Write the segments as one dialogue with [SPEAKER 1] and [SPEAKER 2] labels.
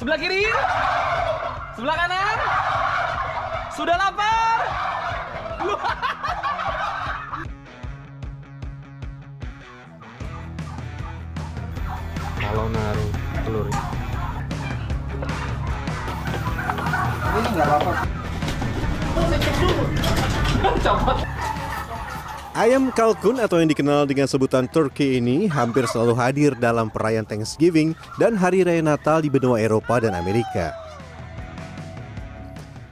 [SPEAKER 1] Sebelah kiri. Sebelah kanan. Sudah lapar.
[SPEAKER 2] Kalau naruh telur
[SPEAKER 3] Ayam kalkun atau yang dikenal dengan sebutan turkey ini hampir selalu hadir dalam perayaan Thanksgiving dan Hari Raya Natal di benua Eropa dan Amerika.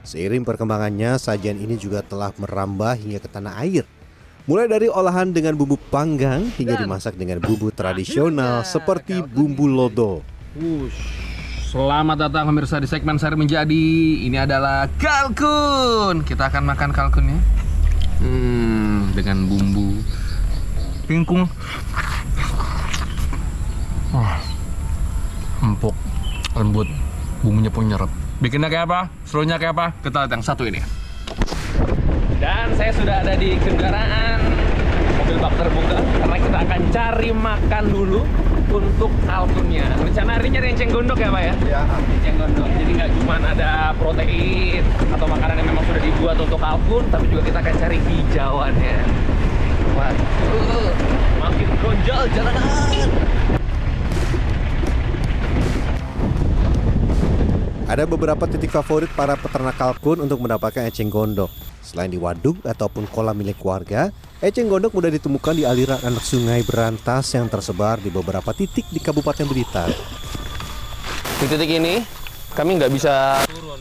[SPEAKER 3] Seiring perkembangannya, sajian ini juga telah merambah hingga ke tanah air. Mulai dari olahan dengan bumbu panggang hingga dimasak dengan bumbu tradisional seperti bumbu lodo.
[SPEAKER 1] Wush. Selamat datang pemirsa di segmen sehari menjadi. Ini adalah kalkun. Kita akan makan kalkunnya. Hmm, dengan bumbu pingkung. Wah, empuk, lembut, bumbunya pun nyerap. Bikinnya kayak apa? Serunya kayak apa? Kita lihat yang satu ini. Dan saya sudah ada di kendaraan mobil bak terbuka karena kita akan cari makan dulu untuk kalkunnya. Rencana hari nyari enceng gondok ya Pak ya? Iya. Enceng gondok. Jadi nggak cuma ada protein atau makanan yang memang sudah dibuat untuk kalkun, tapi juga kita akan cari hijauannya. Waduh, makin gonjol jalanan.
[SPEAKER 3] Ada beberapa titik favorit para peternak kalkun untuk mendapatkan eceng gondok. Selain di waduk ataupun kolam milik warga, eceng gondok mudah ditemukan di aliran anak sungai berantas yang tersebar di beberapa titik di Kabupaten Blitar.
[SPEAKER 1] Di titik ini kami nggak bisa turun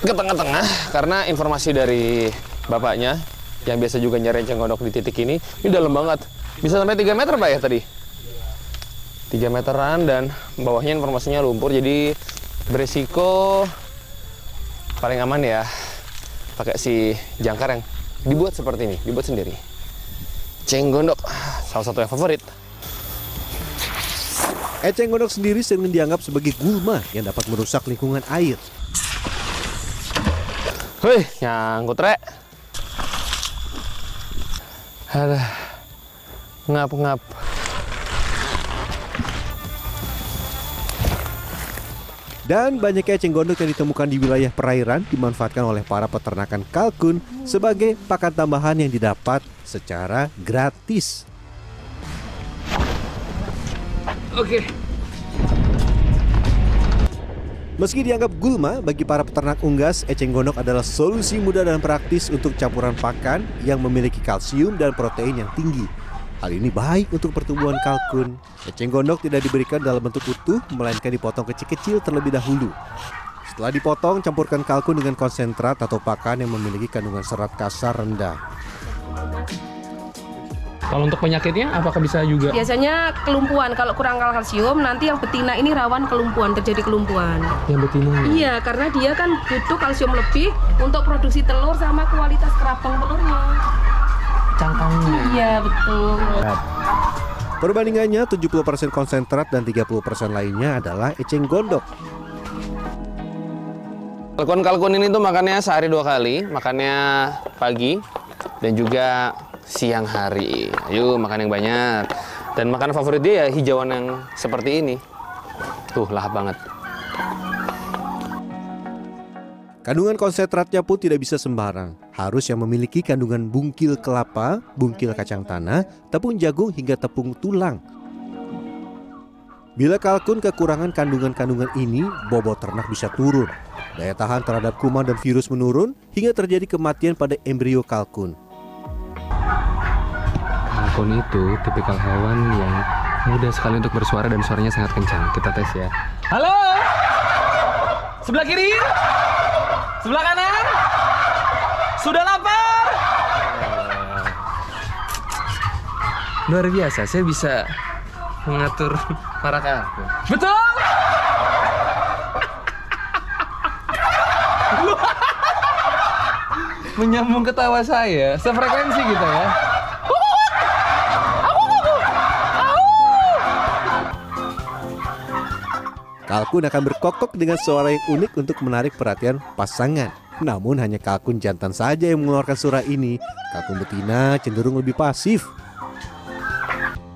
[SPEAKER 1] ke tengah-tengah karena informasi dari bapaknya yang biasa juga nyari enceng gondok di titik ini ini dalam banget bisa sampai 3 meter pak ya tadi 3 meteran dan bawahnya informasinya lumpur jadi beresiko paling aman ya pakai si jangkar yang dibuat seperti ini dibuat sendiri ceng gondok salah satu yang favorit
[SPEAKER 3] Eceng gondok sendiri sering dianggap sebagai gulma yang dapat merusak lingkungan air.
[SPEAKER 1] Wih, nyangkut rek. Aduh, ngap-ngap.
[SPEAKER 3] Dan banyaknya eceng gondok yang ditemukan di wilayah perairan dimanfaatkan oleh para peternakan kalkun sebagai pakan tambahan yang didapat secara gratis.
[SPEAKER 1] Oke.
[SPEAKER 3] Meski dianggap gulma, bagi para peternak unggas, eceng gondok adalah solusi mudah dan praktis untuk campuran pakan yang memiliki kalsium dan protein yang tinggi. Hal ini baik untuk pertumbuhan kalkun. Eceng gondok tidak diberikan dalam bentuk utuh, melainkan dipotong kecil-kecil terlebih dahulu. Setelah dipotong, campurkan kalkun dengan konsentrat atau pakan yang memiliki kandungan serat kasar rendah.
[SPEAKER 1] Kalau untuk penyakitnya, apakah bisa juga?
[SPEAKER 4] Biasanya kelumpuhan, kalau kurang kalsium nanti yang betina ini rawan kelumpuhan, terjadi kelumpuhan.
[SPEAKER 1] Yang betina.
[SPEAKER 4] Iya, karena dia kan butuh kalsium lebih untuk produksi telur sama kualitas kerabang telurnya.
[SPEAKER 1] Cangkangnya.
[SPEAKER 4] Iya, betul.
[SPEAKER 3] Perbandingannya 70% konsentrat dan 30% lainnya adalah eceng gondok.
[SPEAKER 1] Kalkun-kalkun ini tuh makannya sehari dua kali, makannya pagi dan juga siang hari. Ayo makan yang banyak. Dan makanan favorit dia ya hijauan yang seperti ini. Tuh lahap banget.
[SPEAKER 3] Kandungan konsentratnya pun tidak bisa sembarang. Harus yang memiliki kandungan bungkil kelapa, bungkil kacang tanah, tepung jagung hingga tepung tulang. Bila kalkun kekurangan kandungan-kandungan ini, bobot ternak bisa turun. Daya tahan terhadap kuman dan virus menurun hingga terjadi kematian pada embrio kalkun.
[SPEAKER 2] Kalkun itu tipikal hewan yang mudah sekali untuk bersuara dan suaranya sangat kencang. Kita tes ya.
[SPEAKER 1] Halo. Sebelah kiri. Sebelah kanan. Sudah lapar.
[SPEAKER 2] Luar biasa, saya bisa mengatur para kalkun.
[SPEAKER 1] Betul.
[SPEAKER 2] Menyambung ketawa saya, sefrekuensi kita ya.
[SPEAKER 3] Kalkun akan berkokok dengan suara yang unik untuk menarik perhatian pasangan. Namun hanya kalkun jantan saja yang mengeluarkan suara ini. Kalkun betina cenderung lebih pasif.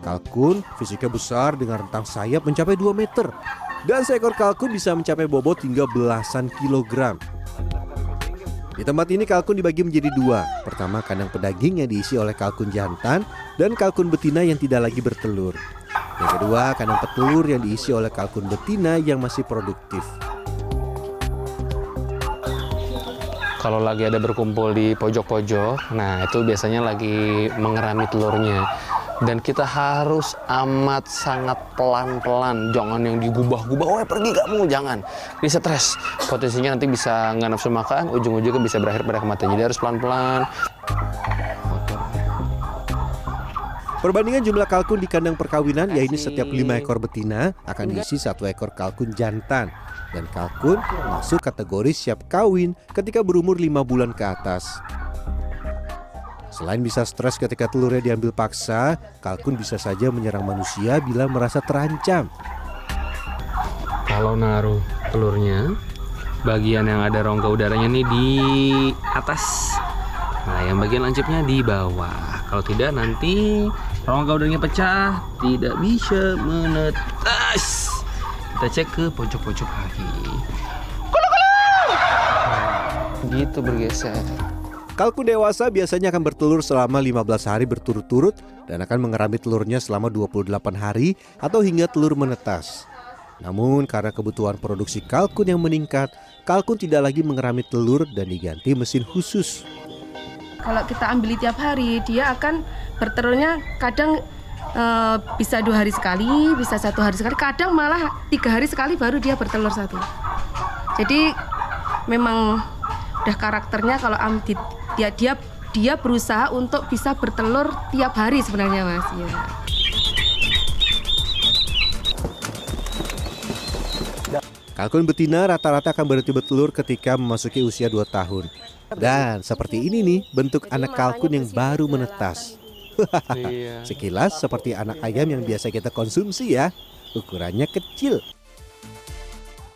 [SPEAKER 3] Kalkun fisiknya besar dengan rentang sayap mencapai 2 meter. Dan seekor kalkun bisa mencapai bobot hingga belasan kilogram. Di tempat ini kalkun dibagi menjadi dua. Pertama kandang pedaging yang diisi oleh kalkun jantan dan kalkun betina yang tidak lagi bertelur. Yang kedua kandang petelur yang diisi oleh kalkun betina yang masih produktif.
[SPEAKER 1] Kalau lagi ada berkumpul di pojok-pojok, nah itu biasanya lagi mengerami telurnya. Dan kita harus amat sangat pelan-pelan, jangan yang digubah-gubah, oh pergi kamu, jangan. Ini stres, potensinya nanti bisa nggak nafsu makan, ujung-ujungnya bisa berakhir pada kematian. Jadi harus pelan-pelan.
[SPEAKER 3] Perbandingan jumlah kalkun di kandang perkawinan yaitu setiap lima ekor betina akan diisi satu ekor kalkun jantan dan kalkun masuk kategori siap kawin ketika berumur lima bulan ke atas. Selain bisa stres ketika telurnya diambil paksa, kalkun bisa saja menyerang manusia bila merasa terancam.
[SPEAKER 1] Kalau naruh telurnya, bagian yang ada rongga udaranya nih di atas. Nah, yang bagian lancipnya di bawah. Kalau tidak nanti rongga udaranya pecah, tidak bisa menetas. Kita cek ke pojok-pojok lagi. Gitu bergeser.
[SPEAKER 3] Kalkun dewasa biasanya akan bertelur selama 15 hari berturut-turut dan akan mengerami telurnya selama 28 hari atau hingga telur menetas. Namun karena kebutuhan produksi kalkun yang meningkat, kalkun tidak lagi mengerami telur dan diganti mesin khusus.
[SPEAKER 4] Kalau kita ambil tiap hari, dia akan bertelurnya kadang eh, bisa dua hari sekali, bisa satu hari sekali, kadang malah tiga hari sekali baru dia bertelur satu. Jadi memang udah karakternya kalau am di- dia dia dia berusaha untuk bisa bertelur tiap hari sebenarnya mas. Ya.
[SPEAKER 3] Kalkun betina rata-rata akan berhenti bertelur ketika memasuki usia 2 tahun. Dan seperti ini nih bentuk anak kalkun yang baru menetas.
[SPEAKER 1] Iya.
[SPEAKER 3] Sekilas seperti anak ayam yang biasa kita konsumsi ya. Ukurannya kecil.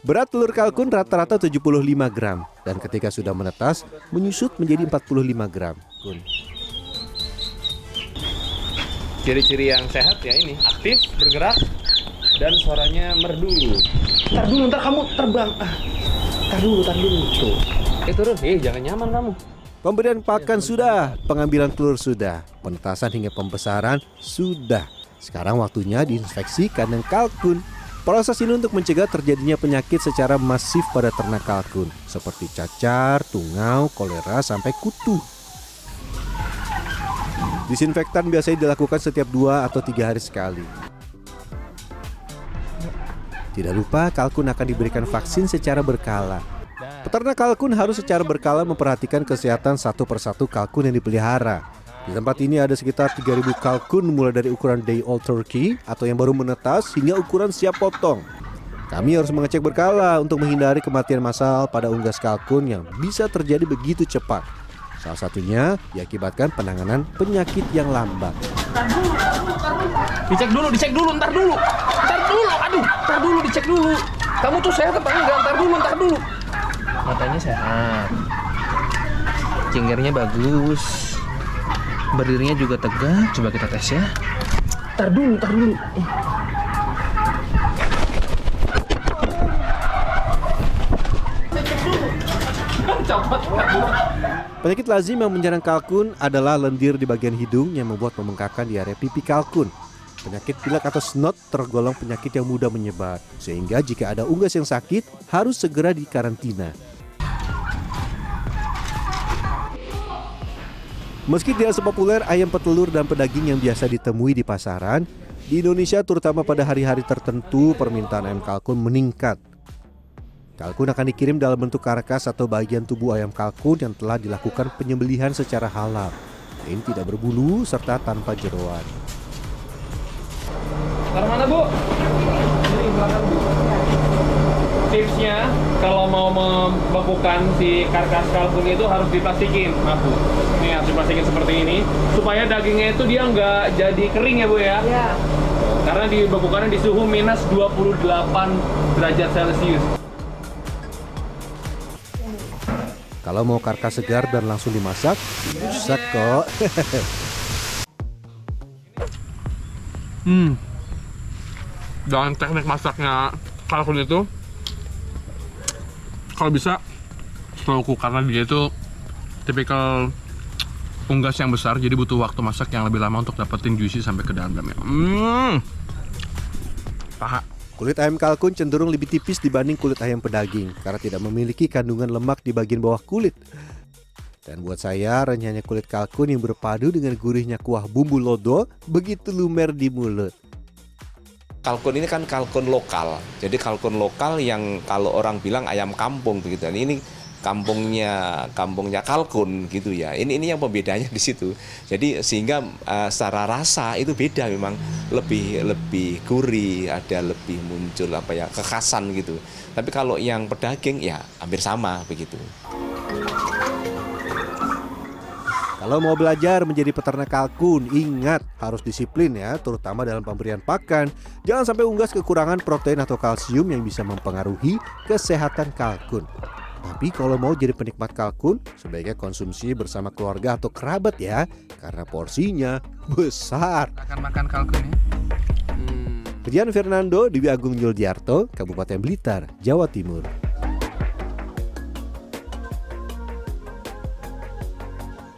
[SPEAKER 3] Berat telur kalkun rata-rata 75 gram dan ketika sudah menetas menyusut menjadi 45 gram. Kun.
[SPEAKER 1] Ciri-ciri yang sehat ya ini aktif, bergerak, dan suaranya merdu. Ntar dulu, ntar kamu terbang. Ah, ntar dulu, ntar dulu. Tuh. Eh turun, eh jangan nyaman kamu.
[SPEAKER 3] Pemberian pakan sudah, pengambilan telur sudah, penetasan hingga pembesaran sudah. Sekarang waktunya diinspeksi kandang kalkun. Proses ini untuk mencegah terjadinya penyakit secara masif pada ternak kalkun, seperti cacar, tungau, kolera, sampai kutu. Disinfektan biasanya dilakukan setiap dua atau tiga hari sekali. Tidak lupa kalkun akan diberikan vaksin secara berkala. Peternak kalkun harus secara berkala memperhatikan kesehatan satu persatu kalkun yang dipelihara. Di tempat ini ada sekitar 3000 kalkun mulai dari ukuran day old turkey atau yang baru menetas hingga ukuran siap potong. Kami harus mengecek berkala untuk menghindari kematian massal pada unggas kalkun yang bisa terjadi begitu cepat. Salah satunya diakibatkan penanganan penyakit yang lambat.
[SPEAKER 1] Dicek dulu, dicek dulu, ntar dulu. Ntar dulu, aduh, ntar dulu, dicek dulu. Kamu tuh sehat apa enggak? Ntar dulu, ntar dulu. Matanya sehat. Cingirnya bagus. Berdirinya juga tegak. Coba kita tes ya. Ntar dulu, ntar dulu.
[SPEAKER 3] Penyakit lazim yang menyerang kalkun adalah lendir di bagian hidung yang membuat pembengkakan di area pipi kalkun. Penyakit pilek atau snot tergolong penyakit yang mudah menyebar, sehingga jika ada unggas yang sakit harus segera dikarantina. Meski tidak sepopuler ayam petelur dan pedaging yang biasa ditemui di pasaran, di Indonesia terutama pada hari-hari tertentu permintaan ayam kalkun meningkat. Kalkun akan dikirim dalam bentuk karkas atau bagian tubuh ayam kalkun yang telah dilakukan penyembelihan secara halal. Ini tidak berbulu serta tanpa jeroan.
[SPEAKER 5] Taruh mana bu? Ini belakang bu. Tipsnya kalau mau membekukan si karkas kalkun itu harus diplastikin, maaf bu. Ini harus diplastikin seperti ini supaya dagingnya itu dia nggak jadi kering ya bu ya.
[SPEAKER 4] Ya.
[SPEAKER 5] Karena dibekukannya di suhu minus 28 derajat Celcius.
[SPEAKER 3] Kalau mau karkas segar dan langsung dimasak, bisa kok.
[SPEAKER 5] Hmm. Dan teknik masaknya
[SPEAKER 1] kalkun itu kalau bisa cook karena dia itu tipikal unggas yang besar jadi butuh waktu masak yang lebih lama untuk dapetin juicy sampai ke dalamnya. Hmm. Paha.
[SPEAKER 3] Kulit ayam kalkun cenderung lebih tipis dibanding kulit ayam pedaging karena tidak memiliki kandungan lemak di bagian bawah kulit. Dan buat saya, renyahnya kulit kalkun yang berpadu dengan gurihnya kuah bumbu lodo begitu lumer di mulut.
[SPEAKER 6] Kalkun ini kan kalkun lokal. Jadi kalkun lokal yang kalau orang bilang ayam kampung begitu. Nah, Ini kampungnya kampungnya kalkun gitu ya. Ini ini yang pembedanya di situ. Jadi sehingga eh, secara rasa itu beda memang lebih lebih gurih, ada lebih muncul apa ya kekhasan gitu. Tapi kalau yang pedaging ya hampir sama begitu.
[SPEAKER 3] Kalau mau belajar menjadi peternak kalkun, ingat harus disiplin ya, terutama dalam pemberian pakan. Jangan sampai unggas kekurangan protein atau kalsium yang bisa mempengaruhi kesehatan kalkun. Tapi kalau mau jadi penikmat kalkun, sebaiknya konsumsi bersama keluarga atau kerabat ya, karena porsinya besar.
[SPEAKER 1] Akan makan kalkun ya.
[SPEAKER 3] Rian Fernando, Dewi Agung Yuldiarto, Kabupaten Blitar, Jawa Timur.